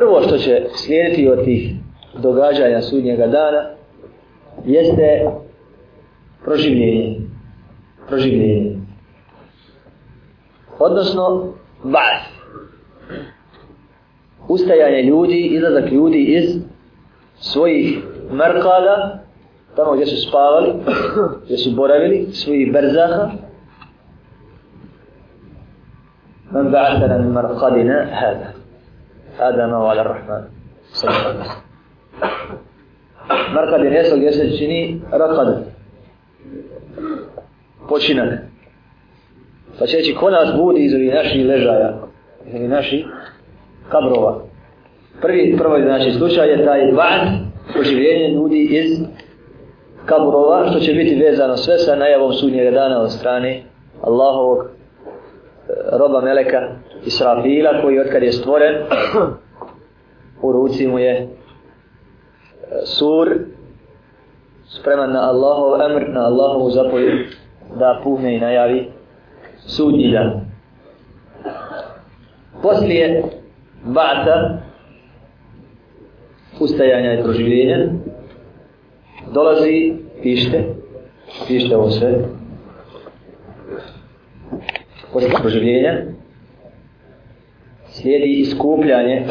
prvo što će slijediti od tih događanja sudnjega dana jeste proživljenje. Proživljenje. Odnosno, bas. Ustajanje ljudi, izlazak ljudi iz svojih mrkada, tamo gdje su spavali, gdje su boravili, svojih brzaha. Man ba'atana mrkadina hada. Adama wa ala Rahman. Markad je nesel gdje se čini rakad. Počinak. Pa će reći ko nas budi iz ovih naših ležaja, iz ovih naših kabrova. Prvi, prvo iz naših slučaja je taj van poživljenje ljudi iz kaburova, što će biti vezano sve sa najavom sudnjega dana od strane Allahovog e, roba Meleka, Israfila koji odkad je stvoren u ruci mu je e, sur spreman na Allahov emr, na Allahovu zapovjed da puhne i najavi sudnji dan. Poslije ba'ta ustajanja i proživljenja dolazi pište pište ovo sve poslije proživljenja slijedi iskupljanje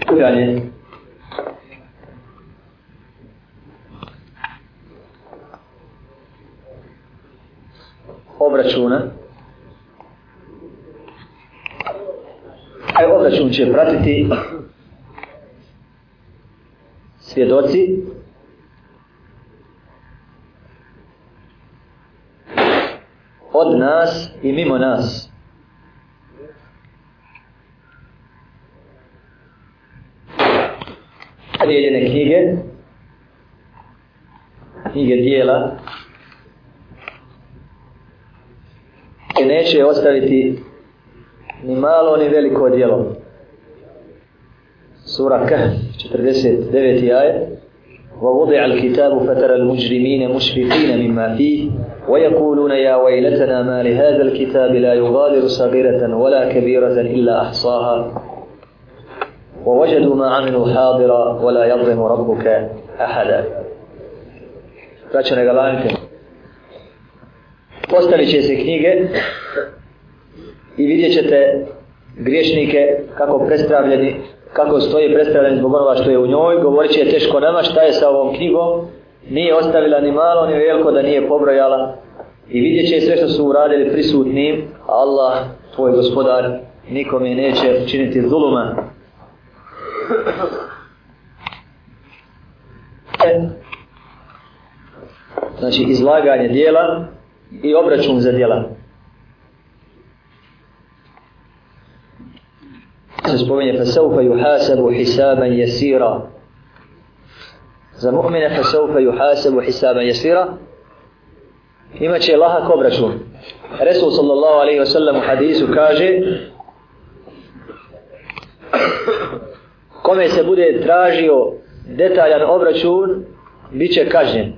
iskupljanje obračuna taj obračun će pratiti svjedoci od nas i mimo nas. Prijeljene knjige, knjige dijela, koje neće ostaviti ni malo ni veliko dijelo. Sura Kahf, 49. ajet. ووضع الكتاب فترى المجرمين مشفقين مما فيه ويقولون يا ويلتنا ما لهذا الكتاب لا يغادر صغيرة ولا كبيرة إلا أحصاها ووجدوا ما عملوا حاضرا ولا يظلم ربك أحدا Vraćane galanke. Postavit će se knjige i vidjet ćete griješnike kako predstavljeni kako stoji predstavljen zbog onoga što je u njoj, govorit će teško nama šta je sa ovom knjigom, nije ostavila ni malo ni veliko da nije pobrojala i vidjet će sve što su uradili prisutnim, Allah, tvoj gospodar, nikome neće učiniti zuluma. Znači, izlaganje dijela i obračun za djela. se spominje فَسَوْفَ يُحَاسَبُ حِسَابًا يَسِيرًا Za mu'mine فَسَوْفَ يُحَاسَبُ حِسَابًا يَسِيرًا Imaće lahak obračun. Resul sallallahu alaihi wasallam u hadisu kaže kome se bude tražio detaljan obračun bit će kažnjen.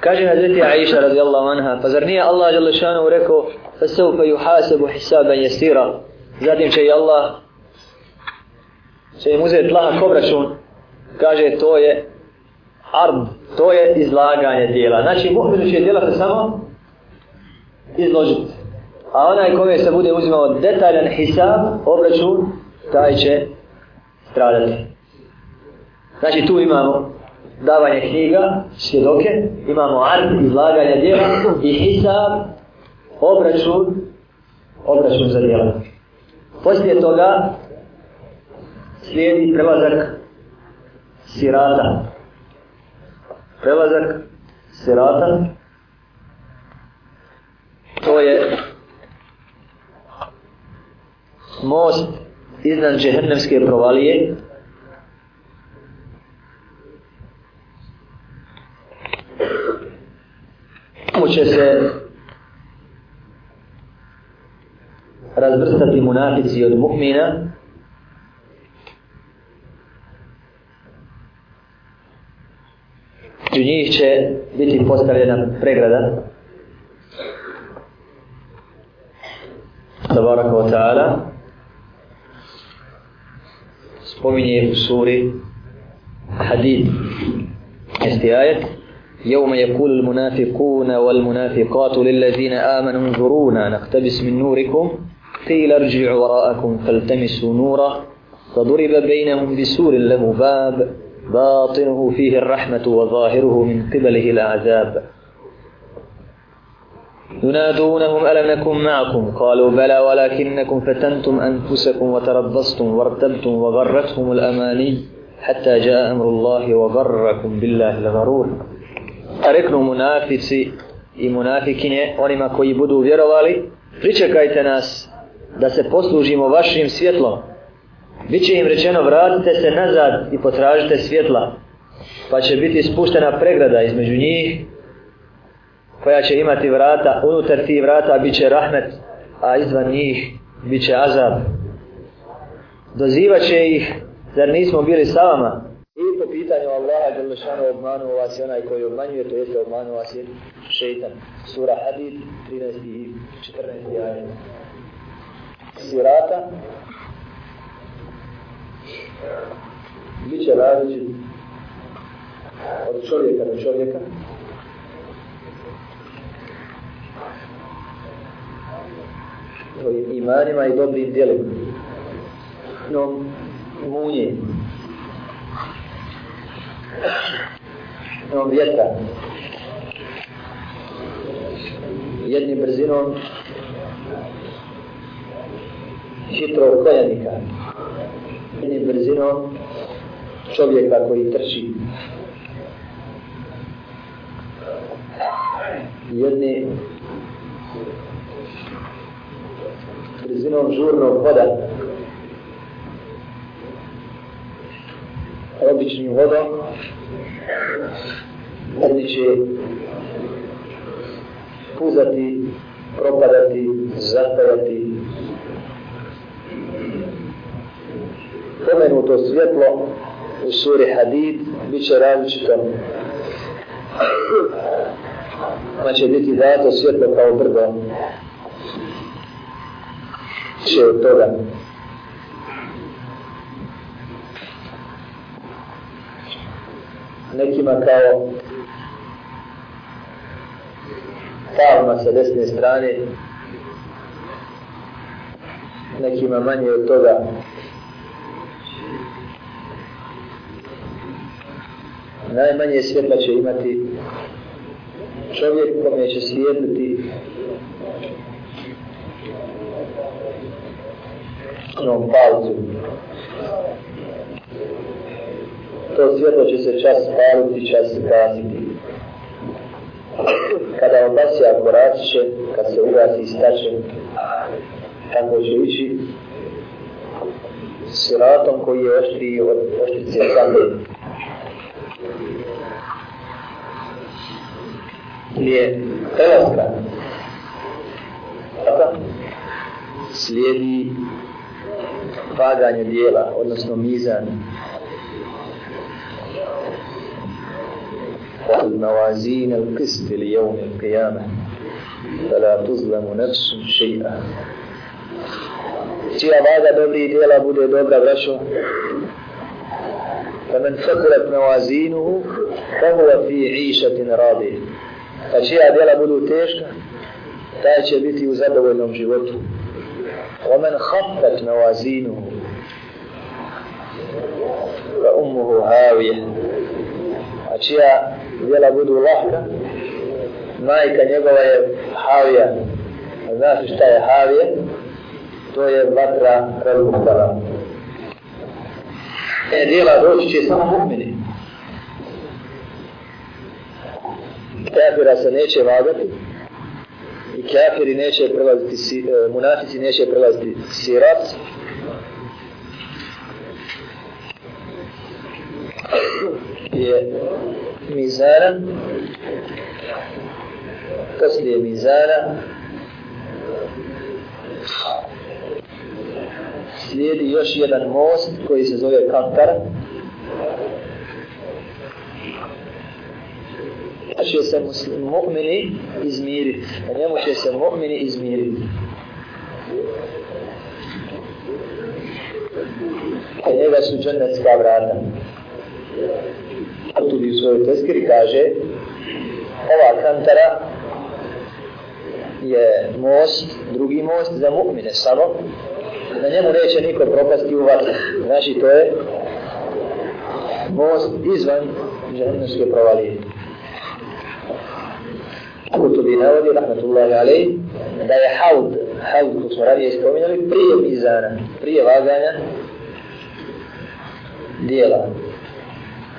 Kaže na zeti Aisha radijallahu anha pa zar nije Allah jalešanu rekao فَسَوْفَ يُحَاسَبُ حِسَابًا يَسِيرًا Zatim će i Allah će im uzeti lahak obračun, kaže to je ard, to je izlaganje dijela. Znači, mu'minu će dijela se samo izložiti. A onaj kome se bude uzimao detaljan hisab, obračun, taj će stradati. Znači, tu imamo davanje knjiga, svjedoke, imamo ard, izlaganje dijela i hisab, obračun, obračun za dijela. Poslije toga slijedi prelazak sirata. Prelazak sirata to je most iznad džehennemske provalije mu će se razvrstati munatici od muhmina između njih će biti postavljena pregrada tabaraka wa ta'ala spominje u suri Hadid jeste ajet يوم يقول المنافقون والمنافقات للذين آمنوا انظرونا نقتبس من نوركم قيل ارجعوا وراءكم فالتمسوا نورا فضرب بينهم بسور له باب باطنه فيه الرحمة وظاهره من قبله العذاب ينادونهم ألم نكن معكم قالوا بلى ولكنكم فتنتم أنفسكم وتربصتم وارتبتم وغرتهم الأماني حتى جاء أمر الله وغركم بالله الغرور أركنوا منافسي i munafikinje, onima koji budu vjerovali, pričekajte nas da se poslužimo vašim svjetlom, Biće im rečeno vratite se nazad i potražite svjetla, pa će biti spuštena pregrada između njih, koja će imati vrata, unutar ti vrata bit će rahmet, a izvan njih bit će azab. Dozivaće ih, zar nismo bili sa vama? I po pitanju Allaha, Đelešanu obmanu vas i onaj koji obmanjuje, to jeste obmanu vas i šeitan. Sura Hadid, 13. i 14. ajan. Sirata, bit će različit od čovjeka do čovjeka. Svojim imanima i dobrim djelima. No, munje. No, vjetra. Jednim brzinom hitro ukojenika. Jednim brzinom čovjeka koji trči. Jedni brzinom žurnog voda običnim vodom jedni će puzati, propadati, zatavati pomenuto svjetlo u suri Hadid bit će različito. Ma će biti dato svjetlo kao brdo. Če od toga. Nekima kao palma sa desne strane, nekima manje od toga. najmanje svjetla će imati čovjek kome će svijetliti onom palcu. To svjetlo će se čas spaliti, čas se kaziti. Kada on basi ako će, kad se ugasi i stače, tako će ići siratom koji je oštriji od oštrice kamene. Slijedi Slijedi vaganje dijela, odnosno mizan. Kod u الموازين القسط ليوم القيامة فلا تظلم نفس šeja. čija vaga dobrih dijela bude dobra, braćo. فمن ثقلت موازينه فهو في عيشة راضية pa čija djela budu teška, taj će biti u zadovoljnom životu. Omen hapat na vazinu, va umuhu havije, a čija djela budu lahka, majka njegova je havija. Znaš li šta je havija? To je vatra razbukala. E, djela doći će samo mu'mini. kafira se neće vagati i kafiri neće prelaziti, e, munafici neće prelaziti sirat. je mizana poslije mizana slijedi još jedan most koji se zove Kantara će se muslim, mu'mini izmiriti. Njemu će se mu'mini izmiriti. A njega su džennetska vrata. A tu bi u svojoj teskiri kaže ova kantara je most, drugi most za mu'mine samo. Na njemu neće niko propasti u vatru. Znači to je most izvan džennetske provalije. Kutubi navodi, rahmatullahi alaih, da je haud, haud koji smo ranije spominjali, prije mizana, prije vaganja dijela.